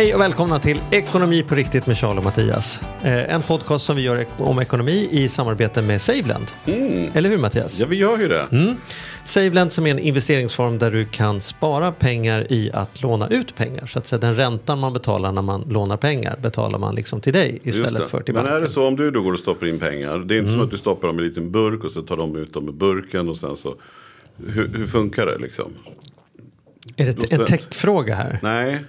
Hej och välkomna till Ekonomi på riktigt med Charles och Mattias. Eh, En podcast som vi gör om ekonomi i samarbete med Saveland. Eller hur Mattias? Ja, vi gör ju det. Mm. Saveland som är en investeringsform där du kan spara pengar i att låna ut pengar. Så att säga, den räntan man betalar när man lånar pengar betalar man liksom till dig istället för till Men banken. är det så om du då går och stoppar in pengar. Det är inte Mm. som att du stoppar dem i en liten burk och så tar de ut dem i burken och sen så. Hur, hur funkar det liksom? Är det en techfråga här? Nej.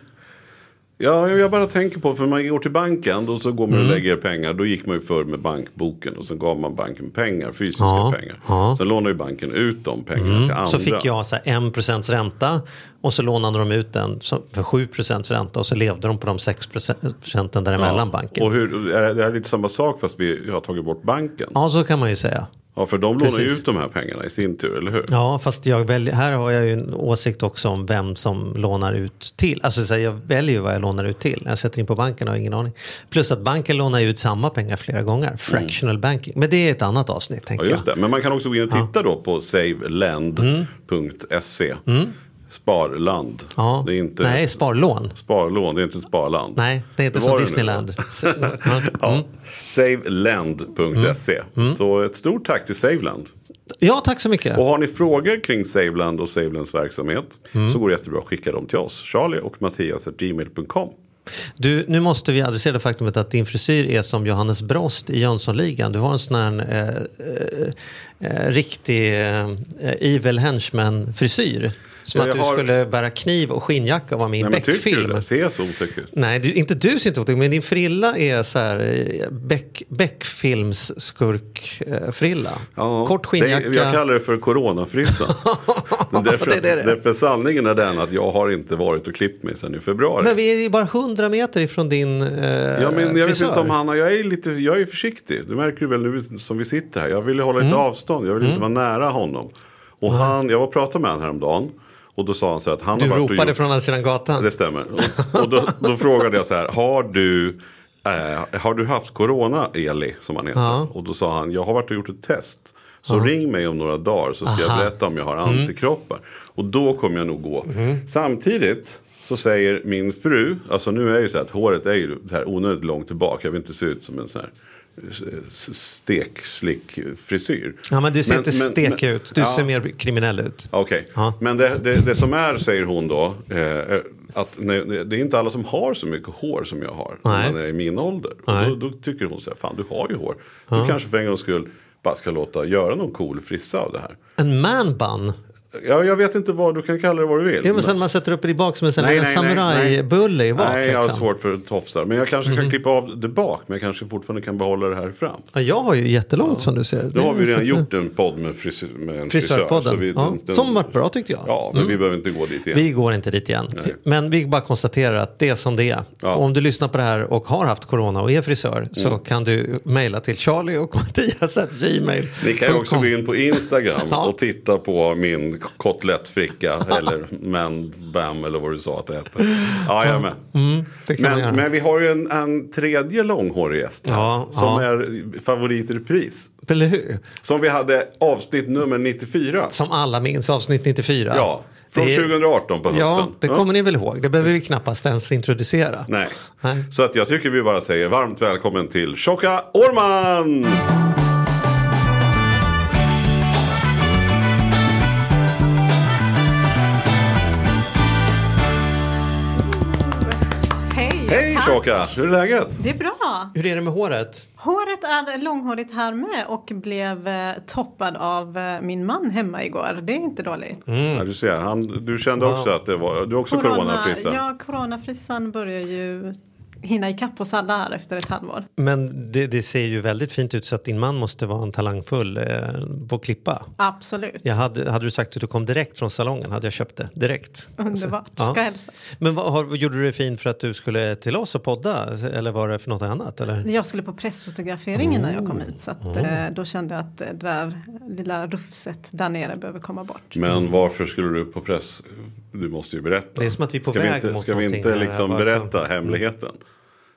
Ja, jag bara tänker på, för man går till banken och så går man och Mm. lägger pengar. Då gick man ju förr med bankboken och så gav man banken pengar, fysiska Ja, pengar. ja. Mm. Sen lånar ju banken ut de pengarna till andra. Så fick jag så här 1% ränta och så lånade de ut den för 7% ränta och så levde de på de 6% däremellan banken. Och hur, är det- här är lite samma sak fast vi har tagit bort banken. Ja, så kan man ju säga. Ja, för de lånar ju Precis. ut de här pengarna i sin tur, eller hur? Ja, fast jag väljer, här har jag ju en åsikt också om vem som lånar ut till. Alltså så här, jag väljer ju vad jag lånar ut till. Jag sätter in på banken har jag ingen aning. Plus att banken lånar ut samma pengar flera gånger. Fractional banking. Men det är ett annat avsnitt tänker Ja, just jag. det. Men man kan också gå in och titta då på savelend.se. Sparland. Ja. Det är inte Nej, sparlån. sparlån, det är inte ett sparland. Nej, det är inte Det som Disneyland. Så- ja. Ja. Savelend.se. Mm. Så ett stort tack till Saveland. ja, tack så mycket. Och har ni frågor kring Saveland och Savelands verksamhet Mm. så går det jättebra att skicka dem till oss. Charlie och Mattias gmail.com. Du, nu måste vi adressera det faktumet att din frisyr är som Johannes Brost i Jönssonligan. Du har en sån här eh, eh, eh, riktig eh, evil henchman-frisyr. Som Ja, att jag du har- skulle bära kniv och skinnjacka och vara med i en Beck-film. det? Ser så otäck ut? Nej, du, inte du ser inte otäck men din frilla är så här eh, Beck, Beck-films skurkfrilla. Kort skinnjacka. Det, jag kallar det för coronafrissan. därför, Det det det därför sanningen är den att jag har inte varit och klippt mig sedan i februari. Men vi är ju bara 100 meter ifrån din eh, Ja, men jag vet frisör. inte om Hanna, jag är lite, jag är försiktig. Du märker väl nu som vi sitter här. Jag vill hålla lite Mm. avstånd, jag vill inte vara nära honom. Och han, jag var och pratade med honom häromdagen. Och då sa han så här att han Du har varit och ropade gjort, från andra sidan gatan. Det stämmer. Och, och då, då frågade jag så här, har du, eh, har du haft corona Eli, som han heter? Ja. Och då sa han, jag har varit och gjort ett test. Så ring mig om några dagar så ska jag Aha. berätta om jag har antikroppar. Och då kommer jag nog gå. Samtidigt så säger min fru, alltså nu är ju så här att håret är ju så här onödigt långt tillbaka. Jag vill inte se ut som en sån här stekslick frisyr. Ja, men du ser inte men- stek men- ut. Du ja. ser mer kriminell ut. Okej, Ja. men det, det, det som är, säger hon då, eh, att nej, det är inte alla som har så mycket hår som jag har. Nej. När man är i min ålder. Då, då tycker hon så här, fan du har ju hår. Du kanske för en gångs skull bara ska låta göra någon cool frissa av det här. En man bun. Ja, jag vet inte vad, du kan kalla det vad du vill. Ja, men sen man sätter upp det i bak som en samurajbulle i bak. Nej, jag har liksom. svårt för tofsar. Men jag kanske kan klippa av det bak. Men jag kanske fortfarande kan behålla det här fram. Ja, jag har ju jättelångt som du ser. Nu Det har vi redan så gjort en podd med, frisör, med en frisör. Frisörpodden. så vi- ja, den- som varit bra tyckte jag. Ja, men vi behöver inte gå dit igen. Vi går inte dit igen. Nej. Men vi bara konstaterar att det är som det är. Ja. Om du lyssnar på det här och har haft corona och är frisör så Mm. kan du mejla till Charlie och Mattias at gmail. Ni kan ju också gå in på Instagram Ja. och titta på min kotlettfricka eller man bam eller vad du sa att det hette. Ja, jag med. Mm. Men, men vi har ju en, en tredje långhårig gäst Ja, som ja. är favorit i repris. Eller hur? Som vi hade avsnitt nummer 94. Som alla minns avsnitt 94. Ja, från Det är- 2018 på hösten. Ja, det kommer ni väl ihåg. Det behöver vi knappast ens introducera. Nej. Nej. Så att jag tycker vi bara säger varmt välkommen till Tjocka Årman! Tjocka, hur är läget? Det är bra. Hur är det med håret? Håret är långhårigt här med och blev eh, toppad av eh, min man hemma igår. Det är inte dåligt. Ja, du ser, han, du kände också att det var, du är också coronafrissa. ja, coronafrissan börjar ju hinna ikapp oss alla här efter ett halvår. Men det, det ser ju väldigt fint ut så att din man måste vara en talangfull eh, på klippa. Absolut. Jag hade, hade du sagt att du kom direkt från salongen hade jag köpt det direkt. Underbart. Ja. Ska hälsa. Men vad, har, gjorde du det fint för att du skulle till oss och podda eller var det för något annat? Eller? Jag skulle på pressfotograferingen när jag kom hit så att, eh, då kände jag att det där lilla rufset där nere behöver komma bort. Men varför skulle du på press? Du måste ju berätta. Det är som att vi är på ska väg vi inte, mot Ska vi inte liksom alltså. berätta hemligheten?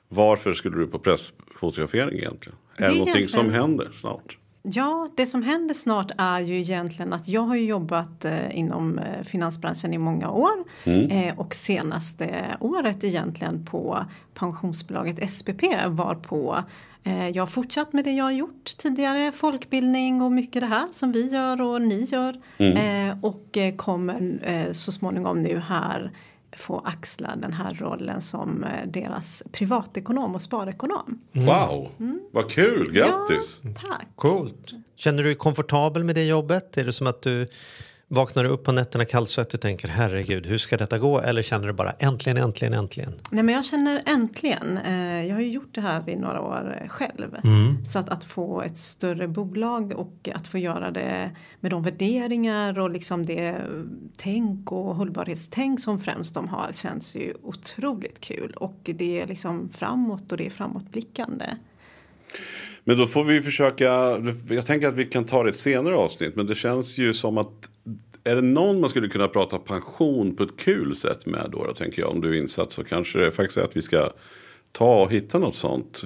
Varför skulle du på pressfotografering egentligen? Är det, är någonting som händer snart? Ja, det som händer snart är ju egentligen att jag har jobbat eh, inom eh, finansbranschen i många år mm. eh, och senaste året egentligen på pensionsbolaget SPP var på eh, jag har fortsatt med det jag har gjort tidigare, folkbildning och mycket det här som vi gör och ni gör. Mm. Och kommer så småningom nu här få axla den här rollen som eh, deras privatekonom och sparekonom. Mm. Wow, mm. vad kul, grattis! Ja, tack! Coolt. Känner du dig komfortabel med det jobbet? Är det som att du Vaknar du upp på nätterna kallsvettig och tänker herregud hur ska detta gå eller känner du bara äntligen, äntligen, äntligen? Nej men jag känner äntligen. Eh, jag har ju gjort det här i några år eh, själv. Mm. Så att, att få ett större bolag och att få göra det med de värderingar och liksom det tänk och hållbarhetstänk som främst de har känns ju otroligt kul och det är liksom framåt och det är framåtblickande. Men då får vi försöka, jag tänker att vi kan ta det i ett senare avsnitt, men det känns ju som att är det någon man skulle kunna prata pension på ett kul sätt med då, då tänker jag, om du är insatt så kanske det faktiskt är att vi ska ta och hitta något sånt.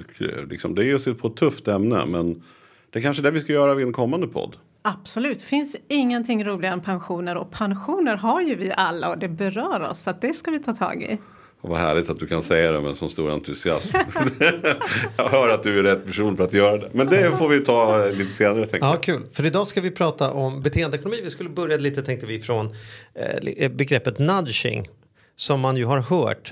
Liksom, det är ju på ett tufft ämne, men det är kanske det vi ska göra vid en kommande podd. Absolut, finns ingenting roligare än pensioner och pensioner har ju vi alla och det berör oss så det ska vi ta tag i. Och vad härligt att du kan säga det med så stor entusiasm. jag hör att du är rätt person för att göra det. Men det får vi ta lite senare. Ja, kul. För idag ska vi prata om beteendeekonomi. Vi skulle börja lite tänkte vi från eh, begreppet nudging. Som man ju har hört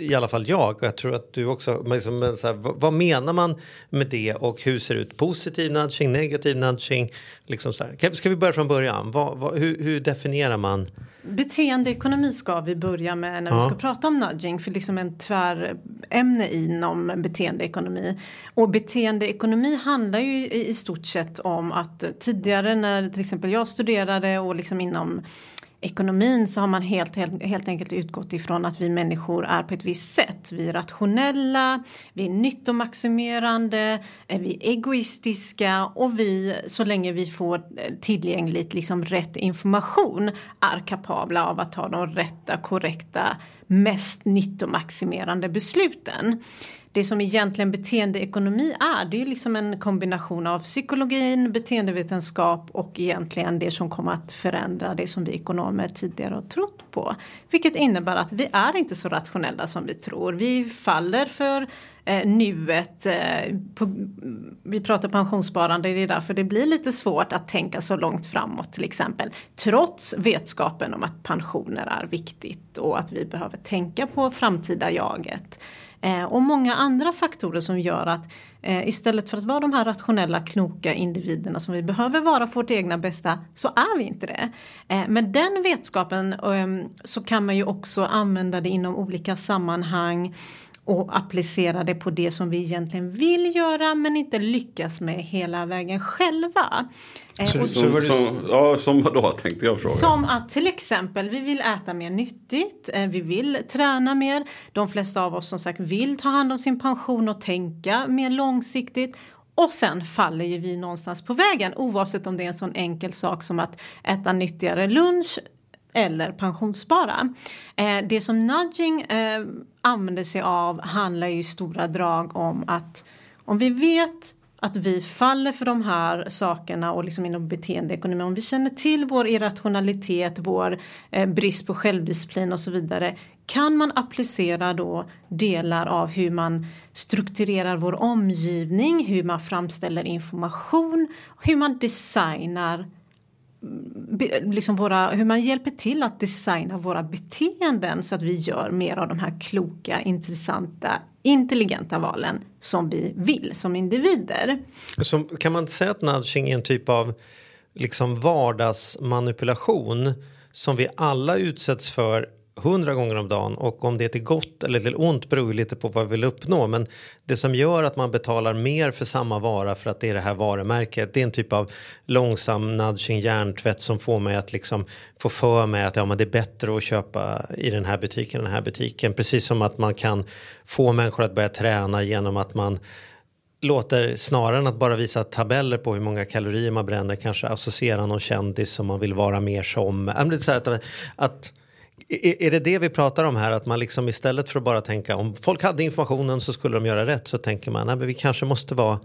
i alla fall jag och jag tror att du också, liksom, så här, vad menar man med det och hur ser det ut? Positiv nudging, negativ nudging? Liksom så här. Ska vi börja från början? Vad, vad, hur, hur, definierar man? Beteendeekonomi ska vi börja med när ja. vi ska prata om nudging för liksom en tvärämne inom beteendeekonomi. Och beteendeekonomi handlar ju i stort sett om att tidigare när till exempel jag studerade och liksom inom ekonomin så har man helt, helt, helt enkelt utgått ifrån att vi människor är på ett visst sätt. Vi är rationella, vi är nyttomaximerande, eh, vi är egoistiska och vi så länge vi får tillgängligt liksom rätt information är kapabla av att ta de rätta, korrekta, mest nyttomaximerande besluten det som egentligen beteendeekonomi är, det är liksom en kombination av psykologin, beteendevetenskap och egentligen det som kommer att förändra det som vi ekonomer tidigare har trott på. Vilket innebär att vi är inte så rationella som vi tror. Vi faller för eh, nuet. Eh, på, vi pratar pensionssparande, det är därför det blir lite svårt att tänka så långt framåt till exempel. Trots vetskapen om att pensioner är viktigt och att vi behöver tänka på framtida jaget. Eh, och många andra faktorer som gör att eh, istället för att vara de här rationella kloka individerna som vi behöver vara för vårt egna bästa så är vi inte det. Eh, med den vetskapen ehm, så kan man ju också använda det inom olika sammanhang och applicera det på det som vi egentligen vill göra men inte lyckas med hela vägen själva. Eh, som, som, som, ja, som då tänkte jag fråga? Som att till exempel vi vill äta mer nyttigt, eh, vi vill träna mer. De flesta av oss som sagt vill ta hand om sin pension och tänka mer långsiktigt. Och sen faller ju vi någonstans på vägen oavsett om det är en sån enkel sak som att äta nyttigare lunch eller pensionsspara. Eh, det som nudging eh, använder sig av handlar ju i stora drag om att om vi vet att vi faller för de här sakerna och liksom inom beteendeekonomi, om vi känner till vår irrationalitet, vår eh, brist på självdisciplin och så vidare, kan man applicera då delar av hur man strukturerar vår omgivning, hur man framställer information, hur man designar liksom våra, hur man hjälper till att designa våra beteenden så att vi gör mer av de här kloka, intressanta, intelligenta valen som vi vill som individer. Så kan man säga att nudging är en typ av liksom vardagsmanipulation som vi alla utsätts för hundra gånger om dagen och om det är till gott eller till ont beror lite på vad vi vill uppnå. Men det som gör att man betalar mer för samma vara för att det är det här varumärket. Det är en typ av långsam nudging hjärntvätt som får mig att liksom få för mig att ja, men det är bättre att köpa i den här butiken, den här butiken. Precis som att man kan få människor att börja träna genom att man låter snarare än att bara visa tabeller på hur många kalorier man bränner kanske associera någon kändis som man vill vara mer som. Att, att är det det vi pratar om här? Att man liksom istället för att bara tänka om folk hade informationen så skulle de göra rätt så tänker man att vi kanske måste vara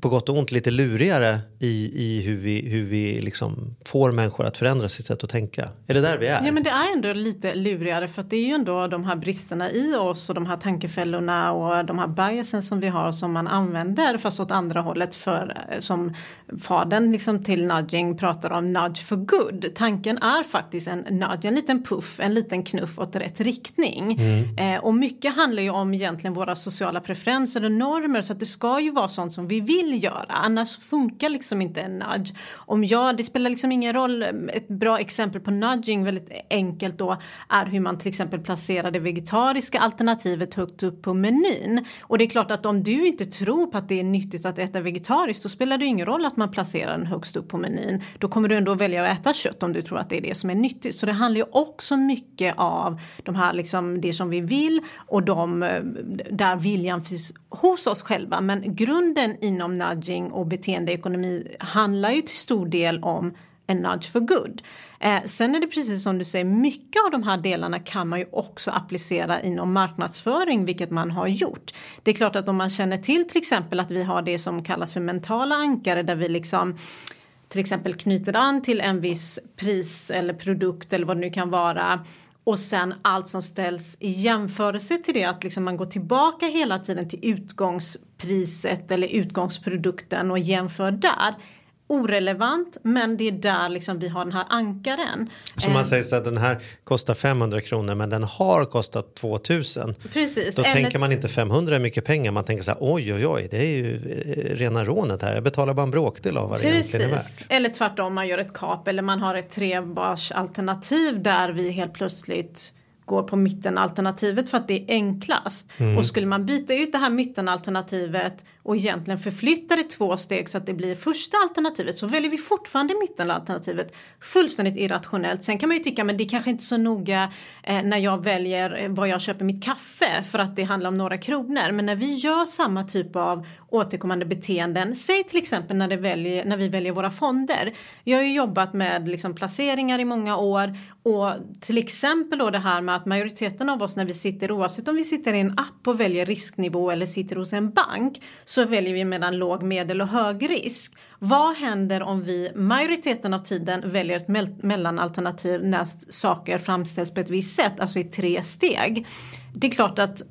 på gott och ont lite lurigare i, i hur vi, hur vi liksom får människor att förändra sitt sätt att tänka. Är det där vi är? Ja men det är ändå lite lurigare för att det är ju ändå de här bristerna i oss och de här tankefällorna och de här biasen som vi har som man använder fast åt andra hållet för som fadern liksom till nudging pratar om nudge for good. Tanken är faktiskt en nudge, en liten puff, en liten knuff åt rätt riktning. Mm. Eh, och mycket handlar ju om egentligen våra sociala preferenser och normer så att det ska ju vara sånt som vi vill vill göra annars funkar liksom inte en nudge. Om jag, det spelar liksom ingen roll, ett bra exempel på nudging väldigt enkelt då är hur man till exempel placerar det vegetariska alternativet högt upp på menyn. Och det är klart att om du inte tror på att det är nyttigt att äta vegetariskt då spelar det ingen roll att man placerar den högst upp på menyn. Då kommer du ändå välja att äta kött om du tror att det är det som är nyttigt. Så det handlar ju också mycket av de här liksom det som vi vill och de där viljan finns hos oss själva. Men grunden i inom nudging och beteendeekonomi handlar ju till stor del om en nudge for good. Eh, sen är det precis som du säger, mycket av de här delarna kan man ju också applicera inom marknadsföring, vilket man har gjort. Det är klart att om man känner till till exempel att vi har det som kallas för mentala ankare där vi liksom till exempel knyter an till en viss pris eller produkt eller vad det nu kan vara och sen allt som ställs i jämförelse till det att liksom man går tillbaka hela tiden till utgångspriset eller utgångsprodukten och jämför där orelevant men det är där liksom vi har den här ankaren. Så man eh, säger så att den här kostar 500 kronor men den har kostat 2000. Precis. Då Eller... tänker man inte 500 är mycket pengar man tänker så här oj oj oj det är ju eh, rena rånet här jag betalar bara en bråkdel av vad det egentligen är värt. Eller tvärtom man gör ett kap eller man har ett trebars alternativ där vi helt plötsligt går på mittenalternativet för att det är enklast. Mm. Och skulle man byta ut det här mittenalternativet och egentligen förflytta det två steg så att det blir första alternativet så väljer vi fortfarande mittenalternativet fullständigt irrationellt. Sen kan man ju tycka men det är kanske inte så noga eh, när jag väljer eh, vad jag köper mitt kaffe för att det handlar om några kronor. Men när vi gör samma typ av återkommande beteenden, säg till exempel när, väljer, när vi väljer våra fonder. Jag har ju jobbat med liksom placeringar i många år och till exempel då det här med att majoriteten av oss när vi sitter oavsett om vi sitter i en app och väljer risknivå eller sitter hos en bank så väljer vi mellan låg, medel och hög risk. Vad händer om vi majoriteten av tiden väljer ett me mellanalternativ när saker framställs på ett visst sätt, alltså i tre steg? Det är klart att,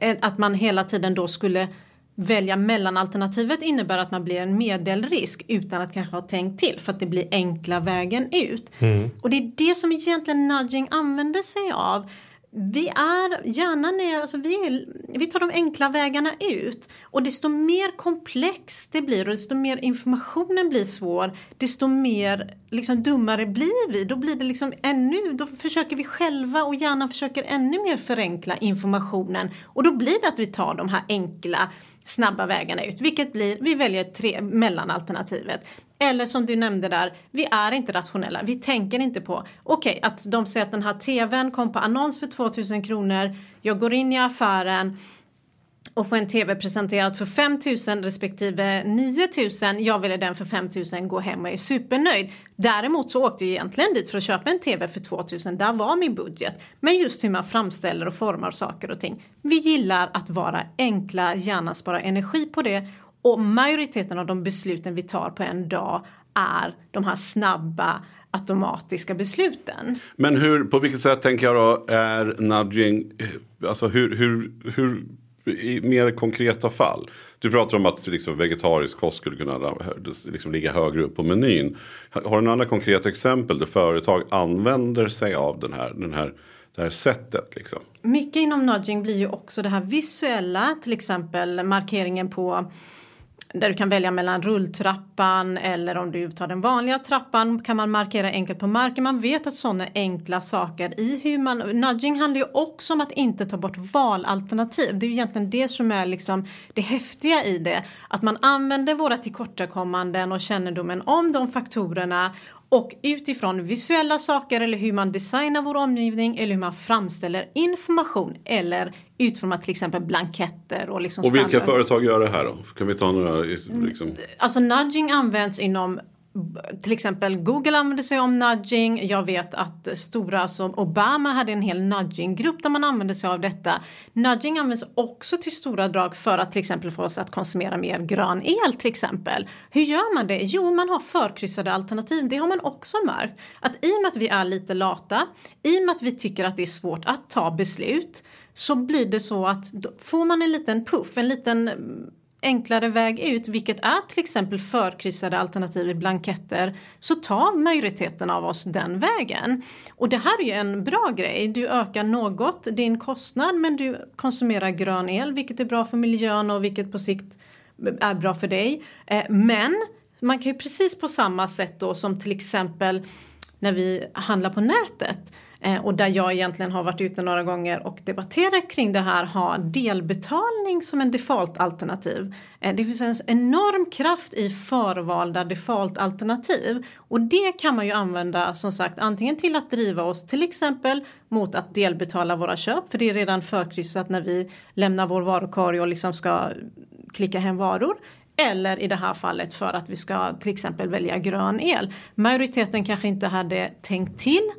eh, att man hela tiden då skulle välja mellanalternativet innebär att man blir en medelrisk utan att kanske ha tänkt till för att det blir enkla vägen ut. Mm. Och det är det som egentligen nudging använder sig av vi är hjärnan är, alltså vi, är, vi tar de enkla vägarna ut och desto mer komplext det blir och desto mer informationen blir svår desto mer liksom dummare blir vi. Då blir det liksom ännu, då försöker vi själva och hjärnan försöker ännu mer förenkla informationen och då blir det att vi tar de här enkla snabba vägarna ut, vilket blir, vi väljer tre, mellanalternativet. Eller som du nämnde där, vi är inte rationella. Vi tänker inte på, okej, okay, att de säger att den här tvn kom på annons för 2000 kronor. Jag går in i affären och få en tv presenterad för 5000 respektive 9000. Jag väljer den för 5000, gå hem och är supernöjd. Däremot så åkte jag egentligen dit för att köpa en tv för 2000. Där var min budget. Men just hur man framställer och formar saker och ting. Vi gillar att vara enkla, gärna spara energi på det och majoriteten av de besluten vi tar på en dag är de här snabba automatiska besluten. Men hur, på vilket sätt tänker jag då är nudging, eh, alltså hur, hur, hur i mer konkreta fall. Du pratar om att liksom, vegetarisk kost skulle kunna liksom, ligga högre upp på menyn. Har du några andra konkreta exempel där företag använder sig av den här, den här, det här sättet? Liksom? Mycket inom nudging blir ju också det här visuella, till exempel markeringen på där du kan välja mellan rulltrappan eller om du tar den vanliga trappan kan man markera enkelt på marken. Man vet att sådana enkla saker i hur man... Nudging handlar ju också om att inte ta bort valalternativ. Det är ju egentligen det som är liksom det häftiga i det. Att man använder våra tillkortakommanden och kännedomen om de faktorerna och utifrån visuella saker eller hur man designar vår omgivning eller hur man framställer information eller utformar till exempel blanketter och liksom Och vilka standard. företag gör det här då? Kan vi ta några liksom? Alltså nudging används inom till exempel Google använder sig om nudging. Jag vet att stora som Obama hade en hel nudging-grupp där man använder sig av detta. Nudging används också till stora drag för att till exempel få oss att konsumera mer grön el till exempel. Hur gör man det? Jo, man har förkryssade alternativ. Det har man också märkt. Att i och med att vi är lite lata, i och med att vi tycker att det är svårt att ta beslut så blir det så att får man en liten puff, en liten mm, enklare väg ut, vilket är till exempel förkryssade alternativ i blanketter, så tar majoriteten av oss den vägen. Och det här är ju en bra grej. Du ökar något din kostnad men du konsumerar grön el, vilket är bra för miljön och vilket på sikt mm, är bra för dig. Eh, men man kan ju precis på samma sätt då som till exempel när vi handlar på nätet Eh, och där jag egentligen har varit ute några gånger och debatterat kring det här, ha delbetalning som en default-alternativ. Eh, det finns en enorm kraft i förvalda default-alternativ och det kan man ju använda som sagt antingen till att driva oss till exempel mot att delbetala våra köp, för det är redan förkryssat när vi lämnar vår varukorg och liksom ska klicka hem varor eller i det här fallet för att vi ska till exempel välja grön el. Majoriteten kanske inte hade tänkt till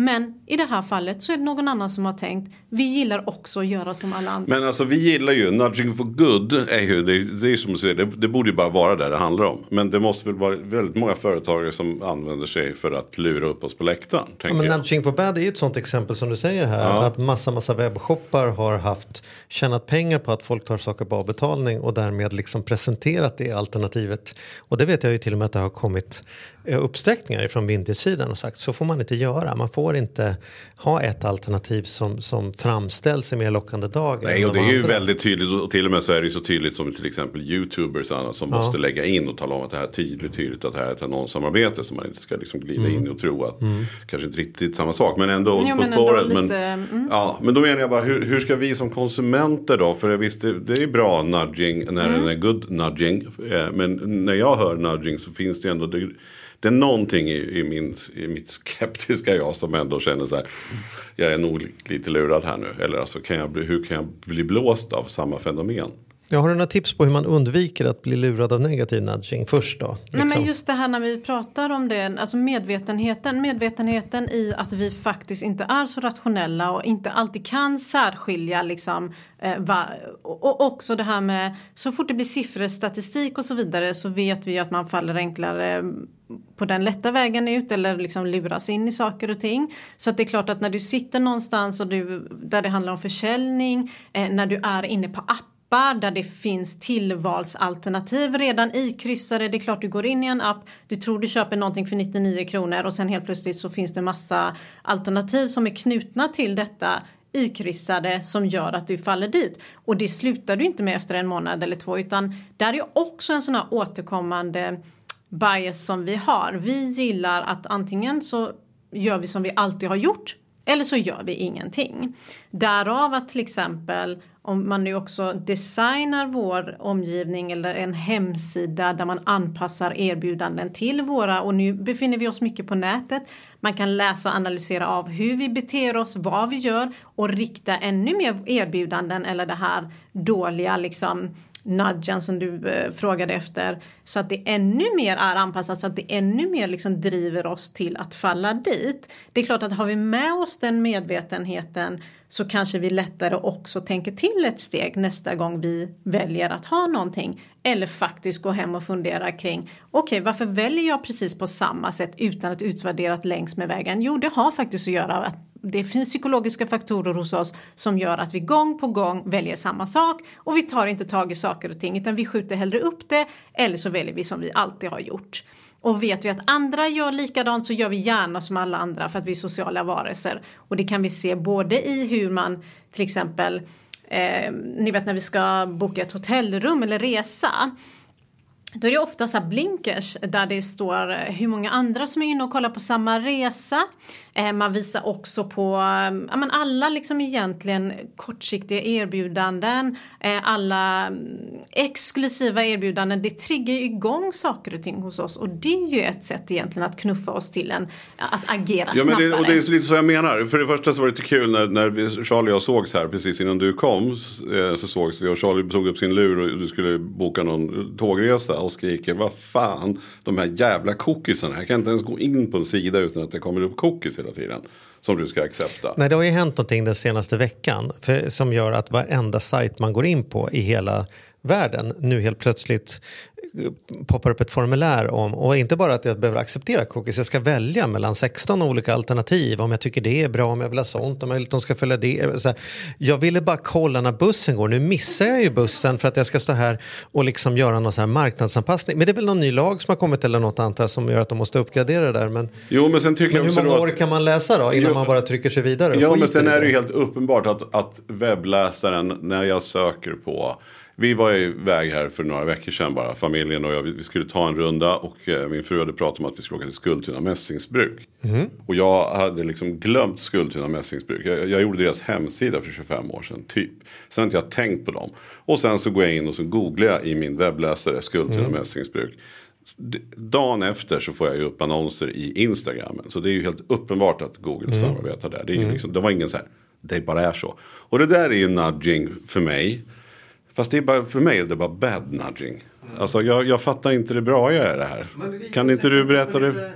men i det här fallet så är det någon annan som har tänkt. Vi gillar också att göra som alla andra. Men alltså vi gillar ju nudging for good. Är ju, det, det är som du säger, det, det borde ju bara vara det det handlar om. Men det måste väl vara väldigt många företagare som använder sig för att lura upp oss på läktaren. Ja, men nudging for bad är ju ett sånt exempel som du säger här. Ja. Att massa massa webbshoppar har haft tjänat pengar på att folk tar saker på avbetalning och därmed liksom presenterat det alternativet. Och det vet jag ju till och med att det har kommit Eh, uppsträckningar från myndighetssidan och sagt så får man inte göra. Man får inte ha ett alternativ som, som framställs i mer lockande dagar. Nej, och det är ju väldigt tydligt och till och med så är det så tydligt som till exempel YouTubers och annat som ja. måste lägga in och tala om att det här är tydligt, tydligt att det här är ett annonssamarbete så man inte ska liksom glida mm. in och tro att mm. kanske inte riktigt samma sak men ändå jo, på men spåret. Ändå lite, men, mm. ja, men då menar jag bara hur, hur ska vi som konsumenter då? För visst det, det är bra nudging när mm. den är good nudging. Eh, men när jag hör nudging så finns det ändå det, det är någonting i, i, min, i mitt skeptiska jag som ändå känner så här. Jag är nog lite lurad här nu. Eller alltså, kan jag bli, hur kan jag bli blåst av samma fenomen? Jag har du några tips på hur man undviker att bli lurad av negativ nudging först då? Liksom. Nej men just det här när vi pratar om det, alltså medvetenheten, medvetenheten i att vi faktiskt inte är så rationella och inte alltid kan särskilja liksom eh, va, och också det här med så fort det blir siffror, statistik och så vidare så vet vi att man faller enklare på den lätta vägen ut eller liksom luras in i saker och ting. Så att det är klart att när du sitter någonstans och du, där det handlar om försäljning, eh, när du är inne på app appar där det finns tillvalsalternativ redan ikryssade. Det är klart du går in i en app, du tror du köper någonting för 99 kronor och sen helt plötsligt så finns det massa alternativ som är knutna till detta ikryssade som gör att du faller dit. Och det slutar du inte med efter en månad eller två utan där är också en sån här återkommande bias som vi har. Vi gillar att antingen så gör vi som vi alltid har gjort eller så gör vi ingenting. Därav att till exempel om man nu också designar vår omgivning eller en hemsida där man anpassar erbjudanden till våra och nu befinner vi oss mycket på nätet. Man kan läsa och analysera av hur vi beter oss, vad vi gör och rikta ännu mer erbjudanden eller det här dåliga liksom nudgen som du eh, frågade efter så att det ännu mer är anpassat så att det ännu mer liksom driver oss till att falla dit. Det är klart att har vi med oss den medvetenheten så kanske vi lättare också tänker till ett steg nästa gång vi väljer att ha någonting eller faktiskt gå hem och fundera kring okej okay, varför väljer jag precis på samma sätt utan att utvärdera längs med vägen? Jo, det har faktiskt att göra att det finns psykologiska faktorer hos oss som gör att vi gång på gång väljer samma sak och vi tar inte tag i saker och ting utan vi skjuter hellre upp det eller så väljer vi som vi alltid har gjort. Och vet vi att andra gör likadant så gör vi gärna som alla andra för att vi är sociala varelser. Och det kan vi se både i hur man till exempel, eh, ni vet när vi ska boka ett hotellrum eller resa då är det ofta så blinkers där det står hur många andra som är inne och kollar på samma resa. Eh, man visar också på ja, men alla liksom egentligen kortsiktiga erbjudanden, eh, alla mm, exklusiva erbjudanden. Det triggar igång saker och ting hos oss och det är ju ett sätt egentligen att knuffa oss till en att agera ja, snabbare. Det, och det är lite så jag menar. För det första så var det lite kul när, när Charlie och jag sågs här precis innan du kom så sågs vi och Charlie tog upp sin lur och du skulle boka någon tågresa. och skriker vad fan de här jävla cookiesarna. Jag kan inte ens gå in på en sida utan att det kommer upp cookies hela tiden. Som du ska accepta. Nej, det har ju hänt någonting den senaste veckan för, som gör att varenda sajt man går in på i hela världen nu helt plötsligt poppar upp ett formulär om, och inte bara att jag behöver acceptera cookies, jag ska välja mellan 16 olika alternativ om jag tycker det är bra, om jag vill ha sånt, om jag vill att de ska följa det. Så här, jag ville bara kolla när bussen går, nu missar jag ju bussen för att jag ska stå här och liksom göra någon så här marknadsanpassning. Men det är väl någon ny lag som har kommit eller något antar som gör att de måste uppgradera det där. Men, jo, men sen tycker men jag hur många att- år kan man läsa då innan Jo, man bara trycker sig vidare? Ja, men sen är det ju helt uppenbart att, att webbläsaren, när jag söker på vi var iväg här för några veckor sedan bara, familjen och jag. Vi skulle ta en runda och eh, min fru hade pratat om att vi skulle åka till Skultuna mässingsbruk. Och jag hade liksom glömt Skultuna mässingsbruk. Jag, jag gjorde deras hemsida för 25 år sedan, typ. Sen har inte jag tänkt på dem. Och sen så går jag in och så googlar jag i min webbläsare Skultuna mässingsbruk. D- Dagen efter så får jag ju upp annonser i Instagramen. Så det är ju helt uppenbart att Google samarbetar där. Det, är ju liksom, det var ingen så här, det bara är så. Och det där är ju nudging för mig. Fast det är bara, för mig är det bara bad nudging. Alltså jag, jag fattar inte det bra i det här. Kan inte du berätta det?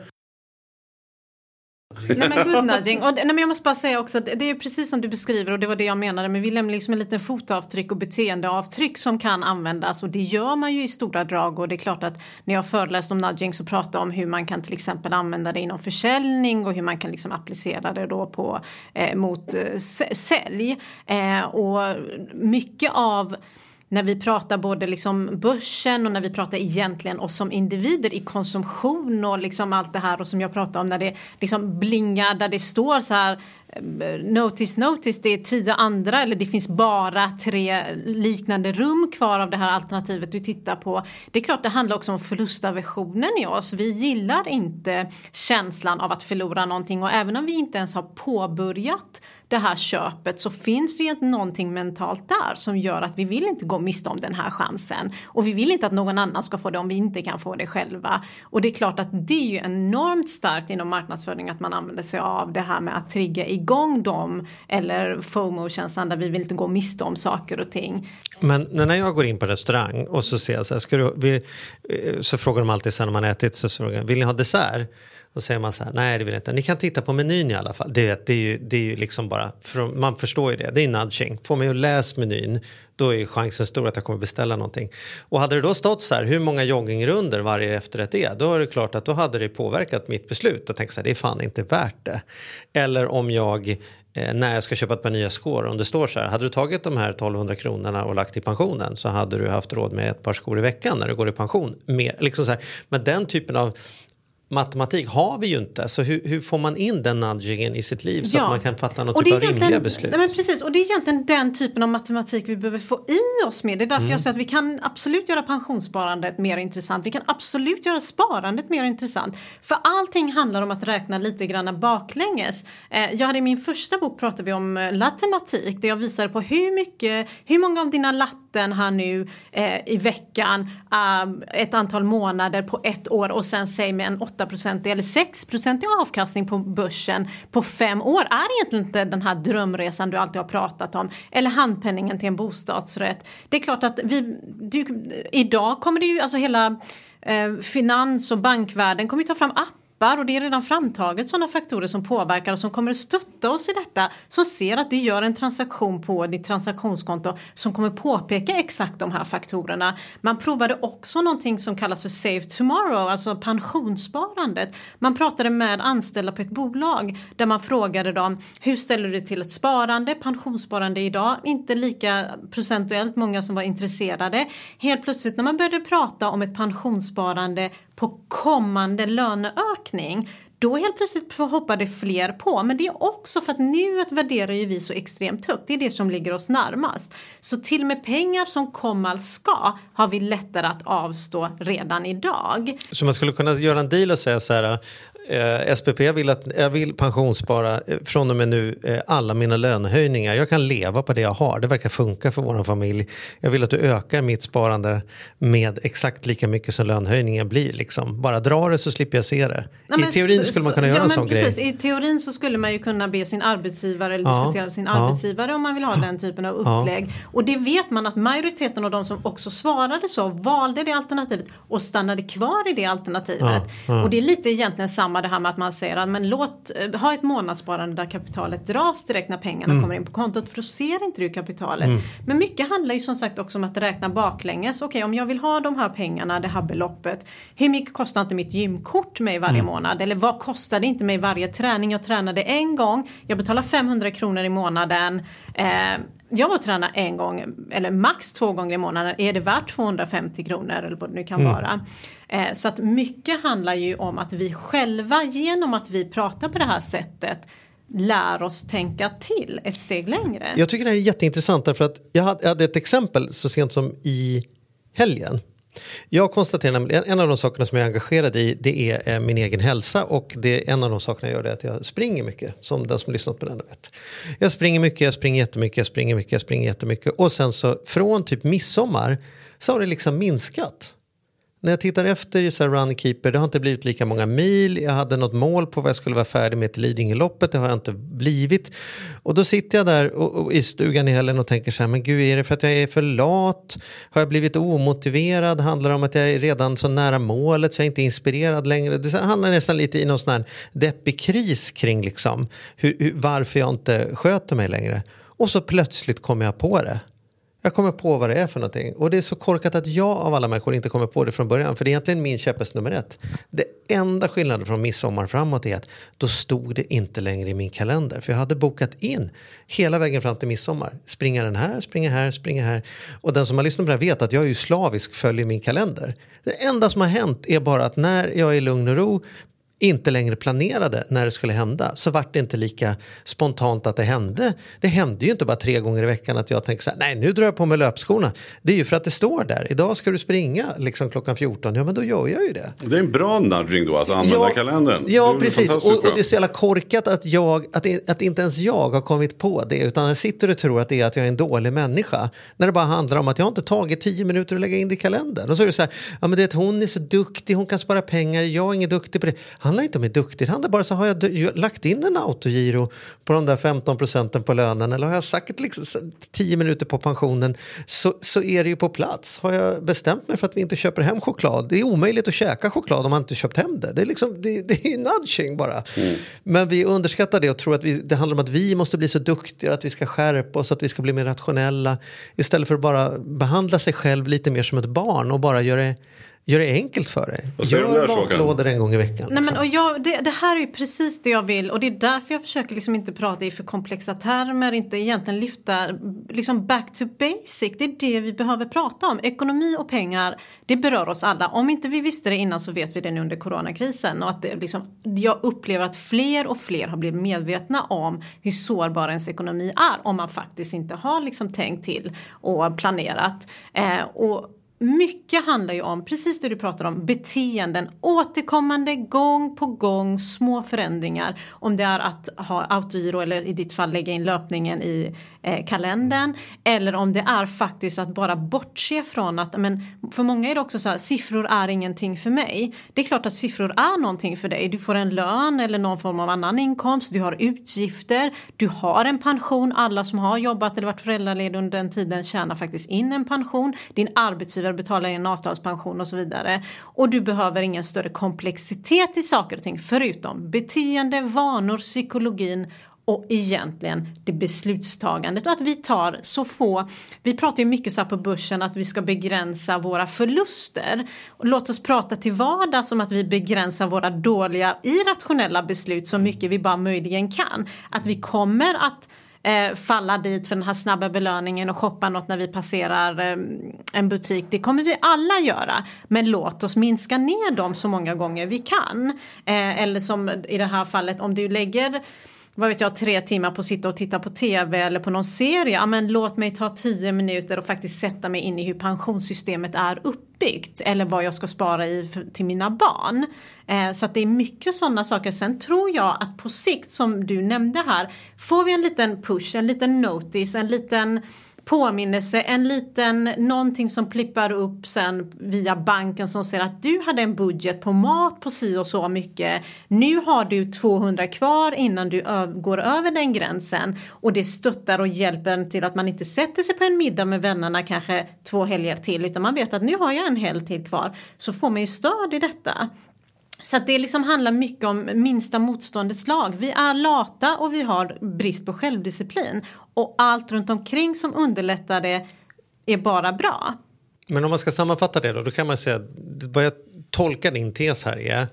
Nej men good nudging. Och, nej, men jag måste bara säga också, det det är precis som du beskriver och det var det jag menade, men vi lämnar liksom en liten fotavtryck och beteendeavtryck som kan användas och det gör man ju i stora drag och det är klart att när jag föreläst om nudging så pratar jag om hur man kan till exempel använda det inom försäljning och hur man kan liksom applicera det då på eh, mot eh, sä- sälj. Eh, och mycket av när vi pratar både liksom börsen och när vi pratar egentligen oss som individer i konsumtion och liksom allt det här och som jag pratar om när det liksom blingar där det står så här notice notice det är tio andra eller det finns bara tre liknande rum kvar av det här alternativet du tittar på. Det är klart det handlar också om förlustaversionen i oss. Vi gillar inte känslan av att förlora någonting och även om vi inte ens har påbörjat det här köpet så finns det ju någonting mentalt där som gör att vi vill inte gå miste om den här chansen. Och vi vill inte att någon annan ska få det om vi inte kan få det själva. Och det är klart att det är ju enormt starkt inom marknadsföring att man använder sig av det här med att trigga igång dem eller FOMO-känslan där vi vill inte gå miste om saker och ting. Men när jag går in på restaurang och så ser jag så här, ska du, vi, eh, så frågar de alltid sen när man ätit så frågar vill ni ha dessert? Då säger man så här, nej det vill jag inte. Ni kan titta på menyn i alla fall. Det, det, är, ju, det är ju liksom bara, för man förstår ju det, det är nudging. Får mig att läsa menyn, då är ju chansen stor att jag kommer beställa någonting. Och hade det då stått så här, hur många joggingrunder varje efterrätt är, då är det klart att då hade det påverkat mitt beslut. Jag tänker så här, det är fan inte värt det. Eller om jag eh, när jag ska köpa ett par nya skor, om det står så här, hade du tagit de här 1200 kronorna och lagt i pensionen så hade du haft råd med ett par skor i veckan när du går i pension. Mer, liksom så här. Men den typen av matematik har vi ju inte. Så hur, hur får man in den nudgingen i sitt liv så Ja. att man kan fatta något typ av rimliga beslut? Nej, men precis, och det är egentligen den typen av matematik vi behöver få i oss med. Det är därför Mm. jag säger att vi kan absolut göra pensionssparandet mer intressant. Vi kan absolut göra sparandet mer intressant. För allting handlar om att räkna lite grann baklänges. Eh, jag hade i min första bok pratade vi om eh, latematik där jag visade på hur mycket, hur många av dina latten här nu eh, i veckan, eh, ett antal månader på ett år och sen säg med en 8% eller 6% avkastning på börsen på fem år är egentligen inte den här drömresan du alltid har pratat om eller handpenningen till en bostadsrätt. Det är klart att vi, du, idag kommer det ju, alltså hela eh, finans och bankvärlden kommer ju ta fram appar och det är redan framtaget sådana faktorer som påverkar och som kommer att stötta oss i detta som ser att du gör en transaktion på ditt transaktionskonto som kommer påpeka exakt de här faktorerna. Man provade också någonting som kallas för Save Tomorrow, alltså pensionssparandet. Man pratade med anställda på ett bolag där man frågade dem hur ställer du dig till ett sparande, pensionssparande idag, inte lika procentuellt många som var intresserade. Helt plötsligt när man började prata om ett pensionssparande på kommande löneökning då helt plötsligt hoppar det fler på. Men det är också för att nuet värderar ju vi så extremt högt. Det är det som ligger oss närmast. Så till och med pengar som komma ska har vi lättare att avstå redan idag. Så man skulle kunna göra en deal och säga så här, Eh, SPP vill att jag vill pensionsspara eh, från och med nu eh, alla mina lönehöjningar. Jag kan leva på det jag har. Det verkar funka för vår familj. Jag vill att du ökar mitt sparande med exakt lika mycket som lönehöjningen blir. Liksom. Bara dra det så slipper jag se det. Nej, I teorin skulle man kunna så, göra ja, en sån precis. grej. I teorin så skulle man ju kunna be sin arbetsgivare eller ja, diskutera med sin ja, arbetsgivare om man vill ha den typen av upplägg. Och det vet man att majoriteten av de som också svarade så valde det alternativet och stannade kvar i det alternativet. Och det är lite egentligen samma det här med att man säger att men låt eh, ha ett månadssparande där kapitalet dras direkt när pengarna mm. kommer in på kontot för då ser inte du kapitalet. Mm. Men mycket handlar ju som sagt också om att räkna baklänges. Okej okay, om jag vill ha de här pengarna, det här beloppet. Hur mycket kostar inte mitt gymkort mig varje mm. månad? Eller vad kostar det inte mig varje träning? Jag tränade en gång, jag betalar 500 kronor i månaden. Eh, jag var och tränade en gång eller max två gånger i månaden. Är det värt 250 kronor eller vad det nu kan mm. vara? Eh, så att mycket handlar ju om att vi själva genom att vi pratar på det här sättet lär oss tänka till ett steg längre. Jag tycker det här är jätteintressant därför att jag hade ett exempel så sent som i helgen. Jag konstaterar nämligen, en av de sakerna som jag är engagerad i det är eh, min egen hälsa. Och det, en av de sakerna jag gör är att jag springer mycket, som den som lyssnat på den vet. Jag springer mycket, jag springer jättemycket, jag springer mycket, jag springer jättemycket. Och sen så från typ midsommar så har det liksom minskat när jag tittar efter i så Runkeeper, det har inte blivit lika många mil. Jag hade något mål på vad jag skulle vara färdig med till Lidingöloppet, det har jag inte blivit. Och då sitter jag där och, och, i stugan i helgen och tänker så här, men gud är det för att jag är för lat? Har jag blivit omotiverad? Handlar det om att jag är redan så nära målet så jag är inte inspirerad längre? Det handlar nästan lite i någon sån här deppig kris kring liksom hur, hur, varför jag inte sköter mig längre. Och så plötsligt kommer jag på det. Jag kommer på vad det är för någonting. Och det är så korkat att jag av alla människor inte kommer på det från början. För det är egentligen min käpphäst nummer ett. Det enda skillnaden från midsommar framåt är att då stod det inte längre i min kalender. För jag hade bokat in hela vägen fram till midsommar. Springa den här, springa här, springa här. Och den som har lyssnat på det här vet att jag är ju slavisk följer min kalender. Det enda som har hänt är bara att när jag är i lugn och ro inte längre planerade när det skulle hända så vart det inte lika spontant att det hände. Det hände ju inte bara tre gånger i veckan att jag tänkte så här, nej nu drar jag på mig löpskorna. Det är ju för att det står där, idag ska du springa liksom klockan 14, ja men då gör jag ju det. Det är en bra nudging då, att använda ja, kalendern. Ja precis, och, och, det är så jävla korkat att, jag, att, att inte ens jag har kommit på det utan jag sitter och tror att det är att jag är en dålig människa. När det bara handlar om att jag inte tagit tio minuter att lägga in det i kalendern. Och så är det så här, ja men det är att hon är så duktig, hon kan spara pengar, jag är ingen duktig på det. Han handlar inte om hur duktig. Det handlar bara så har jag lagt in en autogiro på de där 15 procenten på lönen eller har jag sagt liksom 10 minuter på pensionen så, så är det ju på plats. Har jag bestämt mig för att vi inte köper hem choklad. Det är omöjligt att käka choklad om man inte köpt hem det. Det är, liksom, det, det är ju nudging bara. Mm. Men vi underskattar det och tror att vi, det handlar om att vi måste bli så duktiga, att vi ska skärpa oss, att vi ska bli mer rationella. Istället för att bara behandla sig själv lite mer som ett barn och bara göra det Gör det enkelt för dig. Gör matlådor en gång i veckan. Nej, men, och jag, det, det, här är ju precis det jag vill och det är därför jag försöker liksom inte prata i för komplexa termer, inte egentligen lyfta liksom back to basic. Det är det vi behöver prata om. Ekonomi och pengar, det berör oss alla. Om inte vi visste det innan så vet vi det nu under coronakrisen. Och att det liksom, jag upplever att fler och fler har blivit medvetna om hur sårbar ens ekonomi är om man faktiskt inte har liksom tänkt till och planerat. Eh, och mycket handlar ju om, precis det du pratar om, beteenden. Återkommande, gång på gång, små förändringar. Om det är att ha autogiro eller i ditt fall lägga in löpningen i eh, kalendern. Eller om det är faktiskt att bara bortse från att, men för många är det också så här, siffror är ingenting för mig. Det är klart att siffror är någonting för dig. Du får en lön eller någon form av annan inkomst, du har utgifter, du har en pension. Alla som har jobbat eller varit föräldralediga under den tiden tjänar faktiskt in en pension. Din arbetsgivare betala in en avtalspension och så vidare. Och du behöver ingen större komplexitet i saker och ting förutom beteende, vanor, psykologin och egentligen det beslutstagandet och att vi tar så få, vi pratar ju mycket så här på börsen att vi ska begränsa våra förluster. Och låt oss prata till vardags om att vi begränsar våra dåliga irrationella beslut så mycket vi bara möjligen kan. Att vi kommer att eh, falla dit för den här snabba belöningen och shoppa något när vi passerar eh, en butik. Det kommer vi alla göra. Men låt oss minska ner dem så många gånger vi kan. Eh, eller som i det här fallet om du lägger vad vet jag, tre timmar på att sitta och titta på tv eller på någon serie. Ja, men låt mig ta tio minuter och faktiskt sätta mig in i hur pensionssystemet är uppbyggt eller vad jag ska spara i för, till mina barn. Eh, så att det är mycket sådana saker. Sen tror jag att på sikt som du nämnde här får vi en liten push, en liten notice, en liten påminnelse, en liten någonting som plippar upp sen via banken som säger att du hade en budget på mat på si och så mycket. Nu har du 200 kvar innan du går över den gränsen och det stöttar och hjälper en till att man inte sätter sig på en middag med vännerna kanske två helger till utan man vet att nu har jag en helg till kvar så får man ju stöd i detta. Så att det liksom handlar mycket om minsta motståndets lag. Vi är lata och vi har brist på självdisciplin. Och allt runt omkring som underlättar det är bara bra. Men om man ska sammanfatta det då, då kan man säga vad jag tolkar din tes här är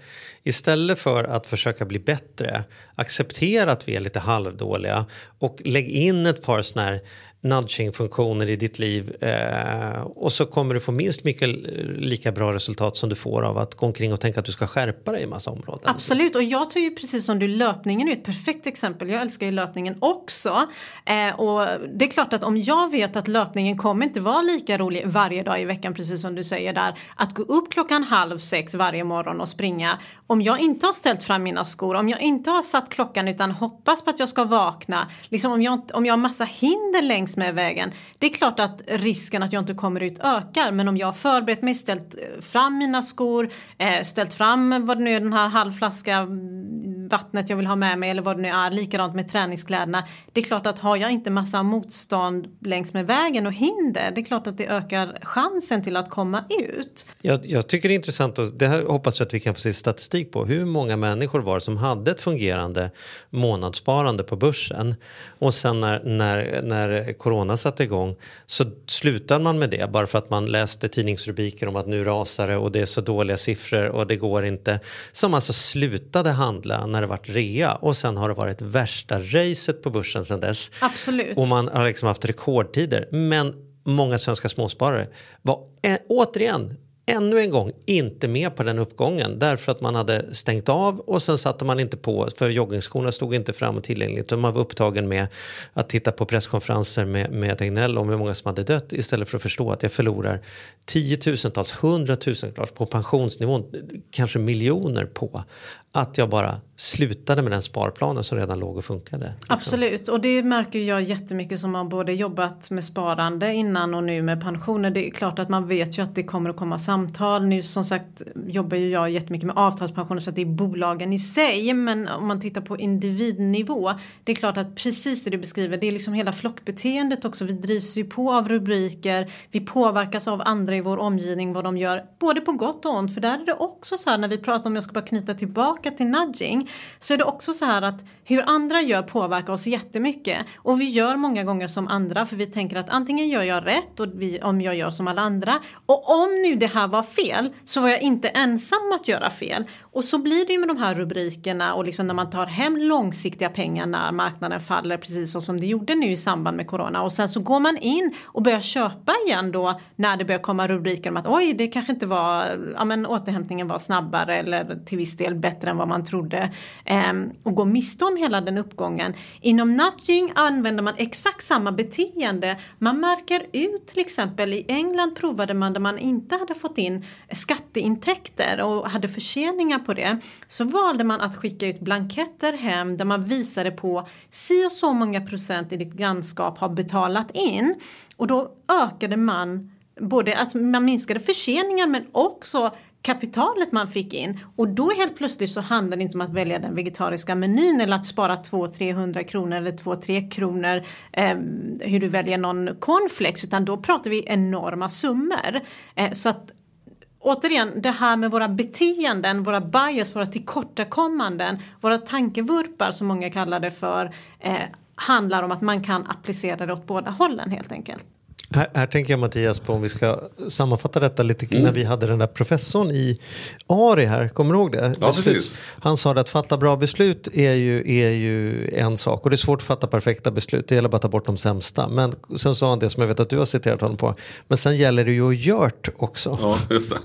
istället för att försöka bli bättre acceptera att vi är lite halvdåliga och lägg in ett par sådana här nudging-funktioner i ditt liv eh, och så kommer du få minst mycket eh, lika bra resultat som du får av att gå omkring och tänka att du ska skärpa dig i massa områden. Absolut och jag tar ju precis som du löpningen är ett perfekt exempel. Jag älskar ju löpningen också eh, och det är klart att om jag vet att löpningen kommer inte vara lika rolig varje dag i veckan precis som du säger där att gå upp klockan halv sex varje morgon och springa om jag inte har ställt fram mina skor om jag inte har satt klockan utan hoppas på att jag ska vakna liksom om jag, om jag har massa hinder längs längs med vägen. Det är klart att risken att jag inte kommer ut ökar men om jag har förberett mig, ställt eh, fram mina skor, eh, ställt fram vad det nu är den här halvflaska mm, vattnet jag vill ha med mig eller vad det nu är, likadant med träningskläderna. Det är klart att har jag inte massa motstånd längs med vägen och hinder, det är klart att det ökar chansen till att komma ut. Jag, jag tycker det är intressant och det här hoppas jag att vi kan få se statistik på. Hur många människor var det som hade ett fungerande månadssparande på börsen och sen när, när, när corona satte igång så slutade man med det bara för att man läste tidningsrubriker om att nu rasar det och det är så dåliga siffror och det går inte. Som alltså slutade handla när det varit rea och sen har det varit värsta racet på börsen sen dess. Absolut. Och man har liksom haft rekordtider. Men många svenska småsparare var ä- återigen ännu en gång inte med på den uppgången därför att man hade stängt av och sen satte man inte på för joggingskorna stod inte fram och tillgängligt och man var upptagen med att titta på presskonferenser med, med Tegnell om hur många som hade dött istället för att förstå att jag förlorar tiotusentals, hundratusentals på pensionsnivån, kanske miljoner på att jag bara slutade med den sparplanen som redan låg och funkade. Liksom. Absolut och det märker jag jättemycket som har både jobbat med sparande innan och nu med pensioner. Det är klart att man vet ju att det kommer att komma samtal. Nu som sagt jobbar ju jag jättemycket med avtalspensioner så att det är bolagen i sig. Men om man tittar på individnivå. Det är klart att precis det du beskriver det är liksom hela flockbeteendet också. Vi drivs ju på av rubriker. Vi påverkas av andra i vår omgivning vad de gör. Både på gott och ont för där är det också så här när vi pratar om jag ska bara knyta tillbaka till nudging så är det också så här att hur andra gör påverkar oss jättemycket. Och vi gör många gånger som andra för vi tänker att antingen gör jag rätt och vi, om jag gör som alla andra. Och om nu det här var fel så var jag inte ensam att göra fel. Och så blir det ju med de här rubrikerna och liksom när man tar hem långsiktiga pengar när marknaden faller precis så som det gjorde nu i samband med corona. Och sen så går man in och börjar köpa igen då när det börjar komma rubriker om att oj det kanske inte var, ja men återhämtningen var snabbare eller till viss del bättre än vad man trodde eh, och gå miste om hela den uppgången. Inom nudging använder man exakt samma beteende. Man märker ut till exempel i England provade man där man inte hade fått in skatteintäkter och hade förseningar på det. Så valde man att skicka ut blanketter hem där man visade på si och så många procent i ditt grannskap har betalat in och då ökade man både, alltså man minskade förseningar men också kapitalet man fick in och då helt plötsligt så handlar det inte om att välja den vegetariska menyn eller att spara 200-300 kronor eller 2-3 kronor eh, hur du väljer någon cornflakes utan då pratar vi enorma summor. Eh, så att återigen det här med våra beteenden, våra bias, våra tillkortakommanden, våra tankevurpar som många kallar det för eh, handlar om att man kan applicera det åt båda hållen helt enkelt. Här, här, tänker jag Mattias på om vi ska sammanfatta detta lite mm. när vi hade den där professorn i ARI här, kommer du ihåg det? Ja, precis. Han sa att fatta bra beslut är ju, är ju en sak och det är svårt att fatta perfekta beslut, det gäller bara att ta bort de sämsta. Men sen sa han det som jag vet att du har citerat honom på, men sen gäller det ju att gjort också. Ja, just det.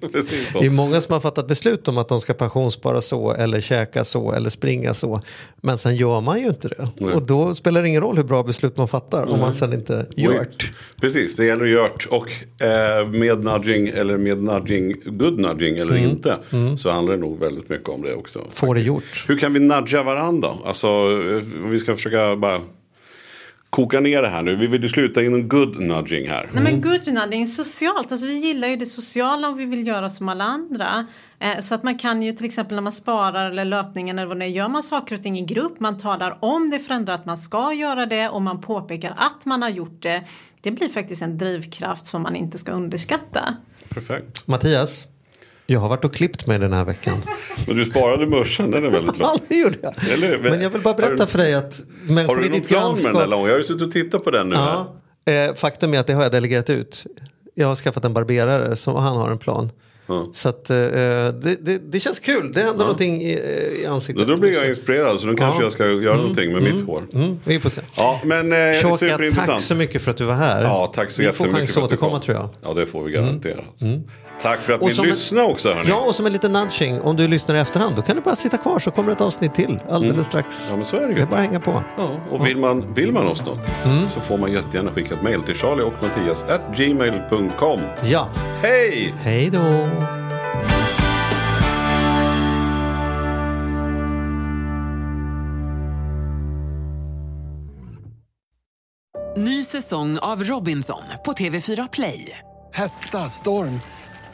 precis så. Det är många som har fattat beslut om att de ska pensionsspara så eller käka så eller springa så, men sen gör man ju inte det. Nej. Och då spelar det ingen roll hur bra beslut man fattar mm. om man sen inte gjort. Precis, det gäller att göra och eh, med nudging eller med nudging, good nudging eller mm. inte. Mm. Så handlar det nog väldigt mycket om det också. Få det gjort. Hur kan vi nudga varandra? Alltså eh, om vi ska försöka bara koka ner det här nu. Vi vill ju sluta inom good nudging här. Nej men good nudging socialt. Alltså vi gillar ju det sociala och vi vill göra som alla andra. Eh, så att man kan ju till exempel när man sparar eller löpningen eller vad det är, gör man saker och ting i grupp. Man talar om det för andra att man ska göra det och man påpekar att man har gjort det det blir faktiskt en drivkraft som man inte ska underskatta. Perfekt. Mattias, jag har varit och klippt mig den här veckan. Men du sparade morsan, den är väldigt lång. Ja, det gjorde jag. Eller, men jag vill bara berätta du, för dig att... Men har du någon plan med den där långa? Jag har ju suttit och tittat på den nu. Ja, eh, faktum är att det har jag delegerat ut. Jag har skaffat en barberare som han har en plan. Ja. Så att, uh, det, det, det, känns kul. Det händer ja. någonting i, i ansiktet. Då blir jag inspirerad så nu kanske ja. jag ska göra mm. någonting med mm. mitt hår. Mm. Vi får se. Ja, men, eh, Shoka, tack så mycket för att du var här. Ja, tack så vi jättemycket. Vi får chans att återkomma tror jag. Ja, det får vi garanterat. Tack för att och ni lyssnade också. Hörni. Ja, och som en liten nudging. Om du lyssnar i efterhand, då kan du bara sitta kvar så kommer ett avsnitt till alldeles mm. strax. Ja, men så är det Det är bara att hänga på. Ja, och vill man, vill man oss något mm. så får man jättegärna skicka ett mail till charlie och Mattias at gmail.com. Ja. Hej! Hej då! Ny säsong av Robinson på TV4 Play. Hetta, storm,